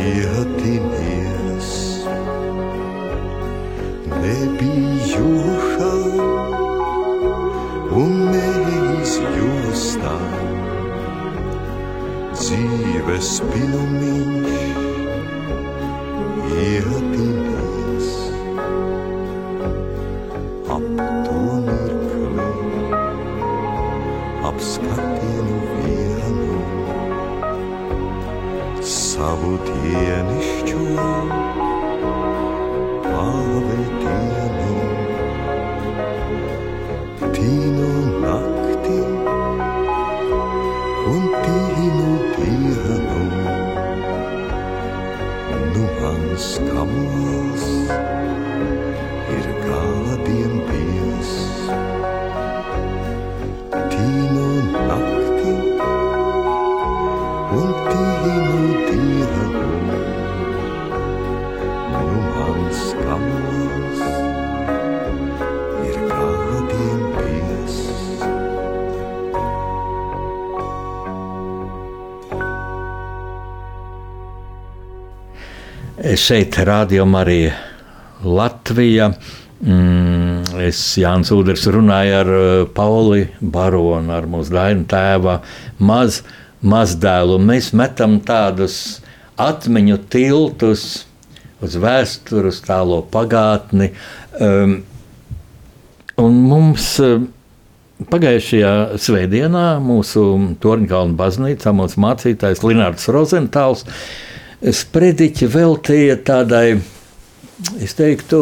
ietinies, nebijušā y. Šeit rādījumā arī Latvija. Mm, es Jānis Udrs runāju ar uh, Pauli Baronu, ar mūsu dainu tēva maz, mazdēlu. Mēs metam tādus atmiņu tiltus uz vēsturi, uz tālo pagātni. Um, un mums uh, pagājušajā svētdienā mūsu Torņkalnu baznīcā mūsu mācītājs Linārds Rozentāls sprediķi veltīja tādai, es teiktu,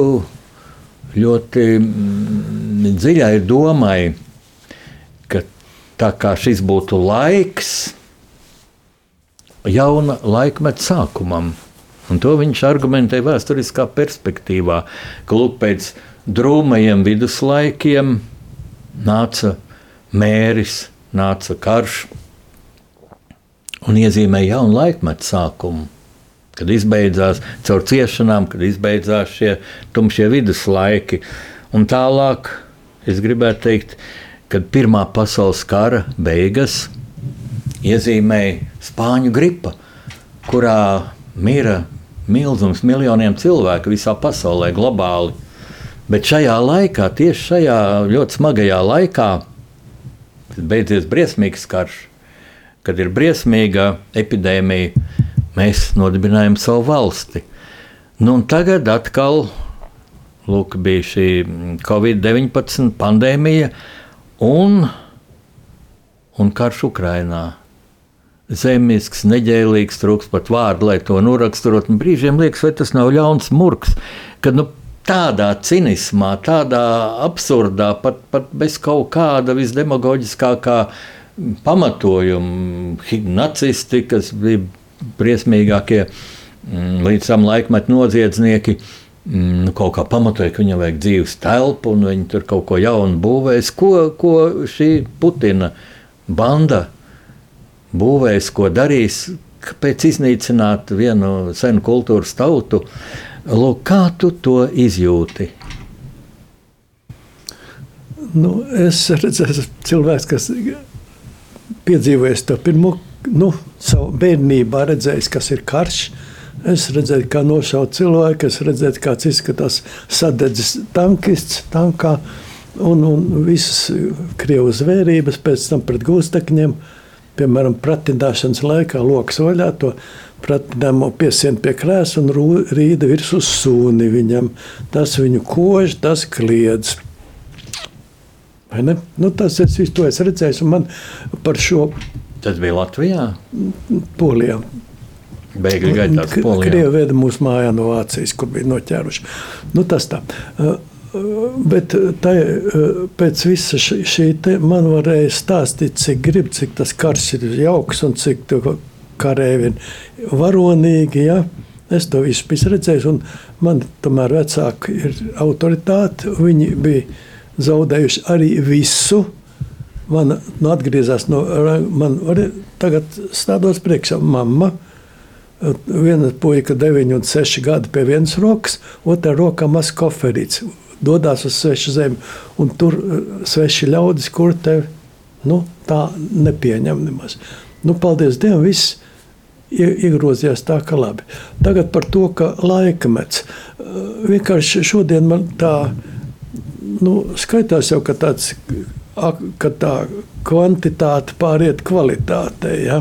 ļoti mm, dziļai domai, ka tā kā šis būtu laiks jauna laikmeta sākumam. Un to viņš argumentē vēsturiskā perspektīvā, ka lūk, pēc drūmajiem viduslaikiem nāca mēris, nāca karš un iezīmēja jaunu laikmetu sākumu kad izbeidzās caur ciešanām, kad izbeidzās šie tumšie viduslaiki. Un tālāk es gribētu teikt, kad Pirmā pasaules kara beigas iezīmēja Spāņu gripa, kurā mira milzums miljoniem cilvēku visā pasaulē, globāli. Bet šajā laikā, tieši šajā ļoti smagajā laikā, kad beidzies briesmīgs karš, kad ir briesmīga epidēmija, mēs nodibinājām savu valsti. Nu, tagad atkal lūk, bija šī Covid-19 pandēmija un, un karš Ukrajinā. Zemisks, neģēlīgs, trūks pat vārdu, lai to noraksturot. Brīžiem liekas, vai tas nav ļauns murgs, kad nu, tādā cinismā, tādā absurdā, pat, pat bez kaut kāda visdemagoģiskākā pamatojuma, nacisti, kas bija briesmīgākie mm, līdz tam laikmetu noziedznieki. mm, Nu, kaut kā pamatoja, ka viņam vajag dzīves telpu, un viņi tur kaut ko jaunu būvēs. Ko, ko šī Putina banda būvēs, ko darīs, kāpēc iznīcināt vienu senu kultūras tautu? Lūk, kā tu to izjūti? Nu, es redzēju, cilvēks, kas piedzīvojis to pirmo, nu, savu bērnībā, redzējis, kas ir karš. Es redzēju, kā nošaut cilvēku, es redzēju, kāds izskatās sadedzis tankists tankā un, un visas krievu zvērības pēc tam pret gūstekņiem. Piemēram, pratināšanas laikā lokas vaļā to pratināmo piesien pie krēsla un rū- rīda virs uz sūni viņam. Tas viņu kož, tas kliedz. Nu, tas es visu to esmu redzējis, un man par šo Tas bija Latvijā. polijā. Bēgļu gaitās Polijā. Krievi veda mūsu mājā no Vācijas, kur bija noķēruši. Nu, tas tā. Bet uh, pēc visa šī, šī te man varēja stāstīt, cik grib, cik tas karš ir jauks un cik karēvi ir varonīgi. Ja? Es to visu biju redzējis, un man tomēr vecāki ir autoritāte. Viņi bija zaudējuši arī visu. Man nu, atgriezās no manis, tagad stādos priekšā mamma. Viena puika, 9 un 6 gadi pie vienas rokas, otrā rokā mazs koferīts. Dodas uz svešu zemi, un tur eh, sveši ļaudis, kur tevi nu, tā nepieņem nemaz. Nu, paldies Dievam, viss ie- iegrozījās tā, ka labi. Tagad par to, ka laikmets. Eh, Vienkārši šodien man tā nu, skaitās jau, ka, tāds, ka tā kvantitāte pāriet kvalitātei. Ja?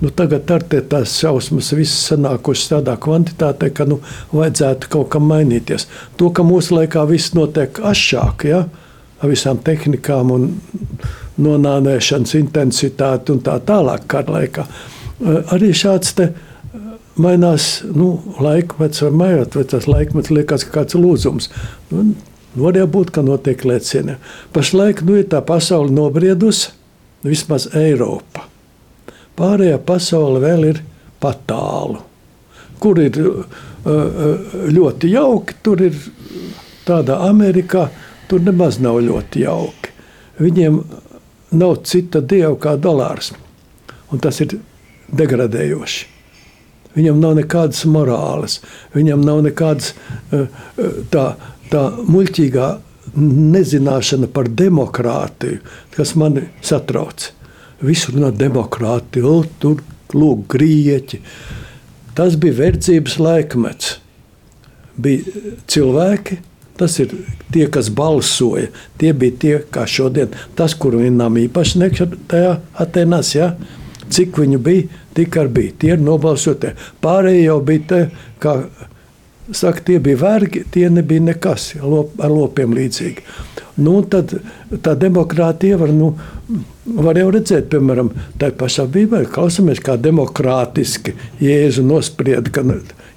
Nu, tagad ar tās šausmas visas sanākušas tādā kvantitātē, ka nu, vajadzētu kaut kam mainīties. To, ka mūsu laikā viss notiek ašāk, ja? ar visām tehnikām un nonāvēšanas intensitāti un tā tālāk kara laikā. Arī šāds te mainās nu, laikmets, vai mainot, vai tas laikmets liekas kā kāds lūzums. Nu, Var būt, ka notiek lēcieni. Pašlaik nu, ir tā pasaule nobriedusi, vismaz Eiropa. Pārējā pasaule vēl ir patālu. Kur ir uh, uh, ļoti jauki, tur ir tādā Amerikā, tur nemaz nav ļoti jauki. Viņiem nav cita dieva kā dolārs. Un tas ir degradējoši. Viņam nav nekādas morāles, viņam nav nekādas uh, tā, tā muļķīgā nezināšana par demokrātiju, kas mani satrauc. Visur runā demokrātija, tur lūk, grieķi. Tas bija verdzības laikmets. Bija cilvēki, tas ir tie, kas balsoja. Tie bija tie, kā šodien, tas, kur vienam īpaši nekšķi Atenās, ja? cik viņu bija, tik arī bija. Tie ir nobalsotie. Pārējie jau bija te, kā Saka, tie bija vergi, tie nebija nekas lop, ar lopiem līdzīgi. Nu, tad tā demokrātija var, nu, var jau redzēt, piemēram, tā pašā Bībelē, klausamies, kā demokrātiski Jēzu nosprieda, ka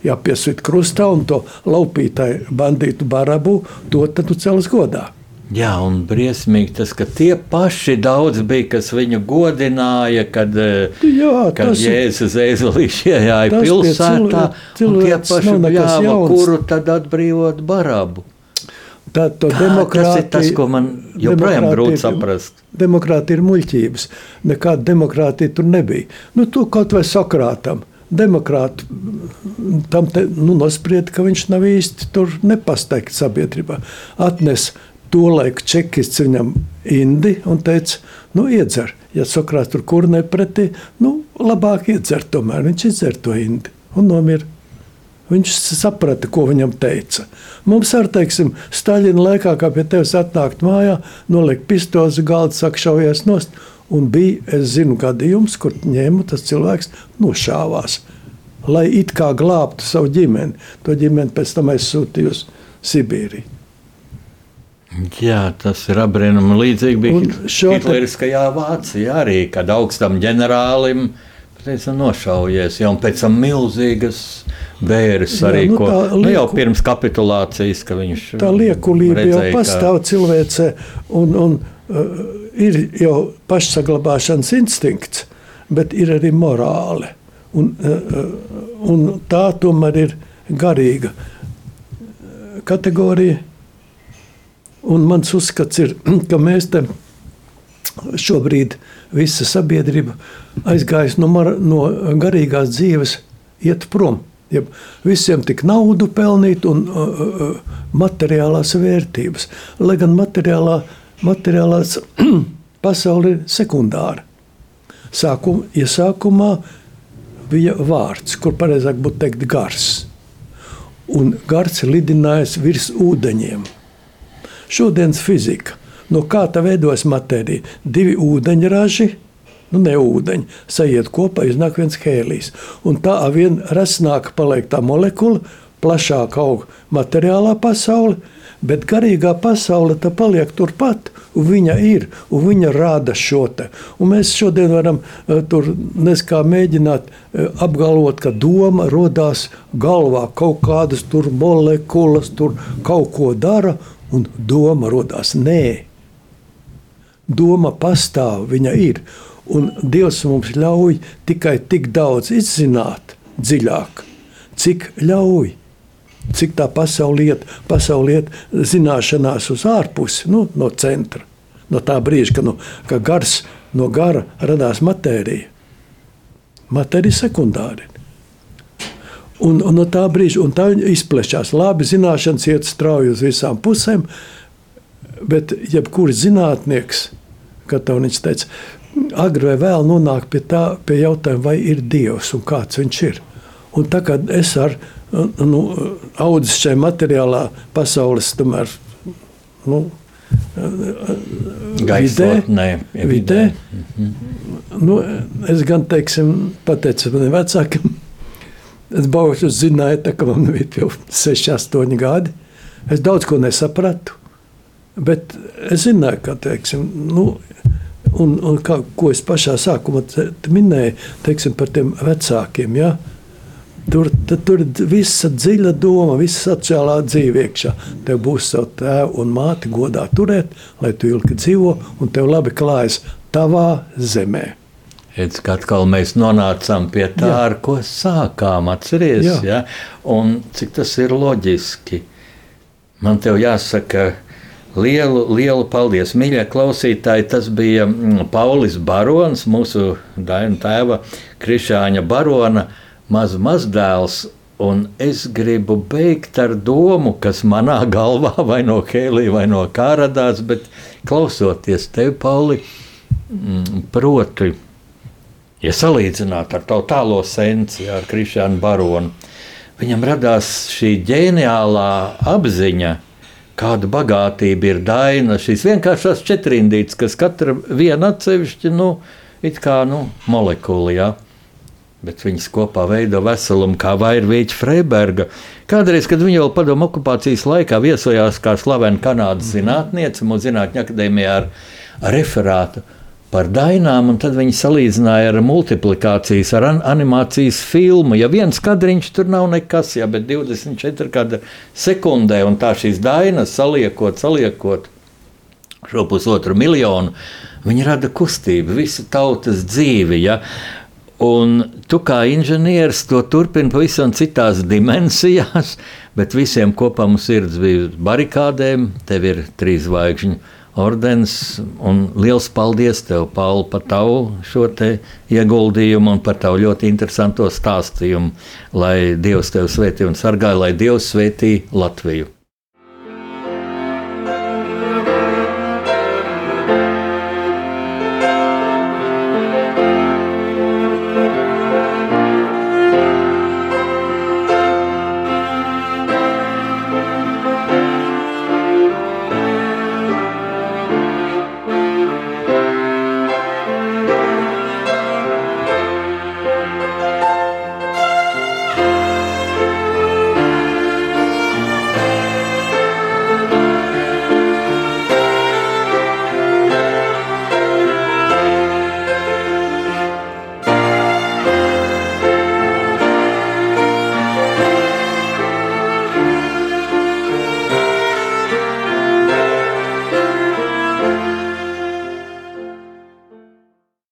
jāpiesvīt krustā un to laupītāju bandītu barabu, to tad tu celas godā. Jā, un briesmīgi tas, ka tie paši daudz bija, kas viņu godināja, kad, eh, Jā, kad Jēzus Ezelīši iejāja pilsētā. Tie paši bļāva, kuru tad atbrīvot barabu. Tā, to Tā, tas ir tas, ko man joprojām grūti saprast. Demokrātija ir muļķības. Nekāda demokrātija tur nebija. Nu, tu kaut vai sakrātam. Demokrāti tam te, nu, nosprieda, ka viņš nav īsti tur nepasteikts sabiedrībā. Atnes to laiku čekists viņam indi un teica, nu, iedzer. Ja Sokrāts tur kur nepretī, nu, labāk iedzer tomēr. Viņš iedzer to indi un nomira. Viņš saprata, ko viņam teica. Mums ar teiksim, Staļina laikā, kā pie tevis atnākt mājā, nolikt pistoles uz galda, saka, šaujies nost. Un bija, es zinu, gadījums, kur ņēmu tas cilvēks nošāvās, lai it kā glābtu savu ģimeni. To ģimeni pēc tam aizsūtīju uz Sibīriju. Jā, tas ir apbrīnami līdzīgi bija šo Hitleriskajā Vācijā arī, kad augstam ģenerālim teica, nošaujies, jau pēc tam milzīgas bēres Jā, arī, nu ko, tā nu, jau lieku- pirms kapitulācijas, ka viņš Tā liekulība jau redzēja, ka- pastāv cilvēcē, un, un uh, ir jau pašsaglabāšanas instinkts, bet ir arī morāle. Un, uh, un tā tomēr ir garīga kategorija. Un mans uzskats ir, ka mēs te šobrīd visa sabiedrība aizgājusi no, mar- no garīgās dzīves, iet prom. Ja visiem tik naudu pelnīt un uh, uh, materiālās vērtības. Lai gan materiālā, materiālās pasaule ir sekundāra. Sākum, iesākumā bija vārds, kur pareizāk būtu teikt gars. Un gars lidinājis virs ūdeņiem. Šodienas fizika. No kā tā veidojas matērija? Divi ūdeņraži, nu ne ūdeņi, sajiet kopā, iznāk viens hēlijs. Un tā vien resnāk paliek tā molekula, plašāk aug materiālā pasaule, bet garīgā pasaule tā paliek turpat, viņa ir, un viņa rāda šo te. Un mēs šodien varam uh, tur neskā mēģināt uh, apgalvot, ka doma rodās galvā, kaut kādas tur molekulas, tur kaut ko dara, un doma rodās. Nē, doma pastāv, viņa ir. Un Dievs mums ļauj tikai tik daudz izzināt, dziļāk, cik ļauj cik tā pasaule iet, pasaule iet zināšanās uz ārpusi, nu, no centra. No tā brīža, kad nu, ka gars no gara radās matērija. Matērija sekundāri. Un, un no tā brīža tā izplešās. Labi, zināšanas iet strauji uz visām pusēm, bet jebkurš zinātnieks, kad viņš teica, agri vai vēl nonāk pie tā pie jautājuma, vai ir Dievs un kāds viņš ir. Un tā kā es ar nu, audzis šajā materiālā pasaules tomēr, nu, Gaisotnē, vidē, vidē. Mm -hmm. nu, es gan teiksim, pateicu maniem vecākiem, es baušu zināju, tā, ka man bija jau 6, 8 gadi. Es daudz ko nesapratu, bet es zināju, ka, teiksim, nu, un, un kā, ko es pašā sākumā minēju, teiksim, par tiem vecākiem, ja, Tur, tur ir visa dziļa doma, visa sociālā dzīve iekšā. Tev būs savs tēvs un māte godā turēt, lai tu ilgi dzīvo un tev labi klājas tavā zemē. Redz, atkal mēs nonācām pie tā, Jā. ar ko sākām. Atceries, Jā. Ja? Cik tas ir loģiski. Man te jāsaka, lielu, lielu paldies, mīļie klausītāji. Tas bija mm, Paulis Barons, mūsu tēva Krišāņa Barona maz mazdēls. Un es gribu beigt ar domu, kas manā galvā vai no Kēlī vai no kā radās, bet klausoties tevi, Pauli, mm, proti, ja salīdzināt ar tavu tālo senci, ar Krišānu Baronu, viņam radās šī ģeniālā apziņa, kāda bagātība ir daina, šīs vienkāršās četrindītes, kas katra viena atsevišķi, nu, it kā, nu, molekula, ja? bet viņas kopā veido veselumu, kā Vairvīķa Freiberga. Kādreiz, kad viņa vēl padomu okupācijas laikā viesojās kā slavena Kanādas zinātniece mūsu zinātņu akadēmijā ar, ar referātu par dainām, un tad viņi salīdzināja ar multiplikācijas, ar an animācijas filmu. Ja viens kadriņš tur nav nekas, ja, bet 24 kāda sekundē, un tā šīs dainas saliekot, saliekot šo pusotru miljonu, viņi rada kustību, visu tautas dzīvi. Ja. Un tu kā inženieris to turpini pavisam citās dimensijās, bet visiem kopā mums sirds bija barikādēm. Tev ir trīs zvaigžņu ordens. Liels paldies tev, Pauli, par tavu šo ieguldījumu un par tavu ļoti interesanto stāstījumu. Lai Dievs tevi svētī un sargā, lai Dievs svētī Latviju.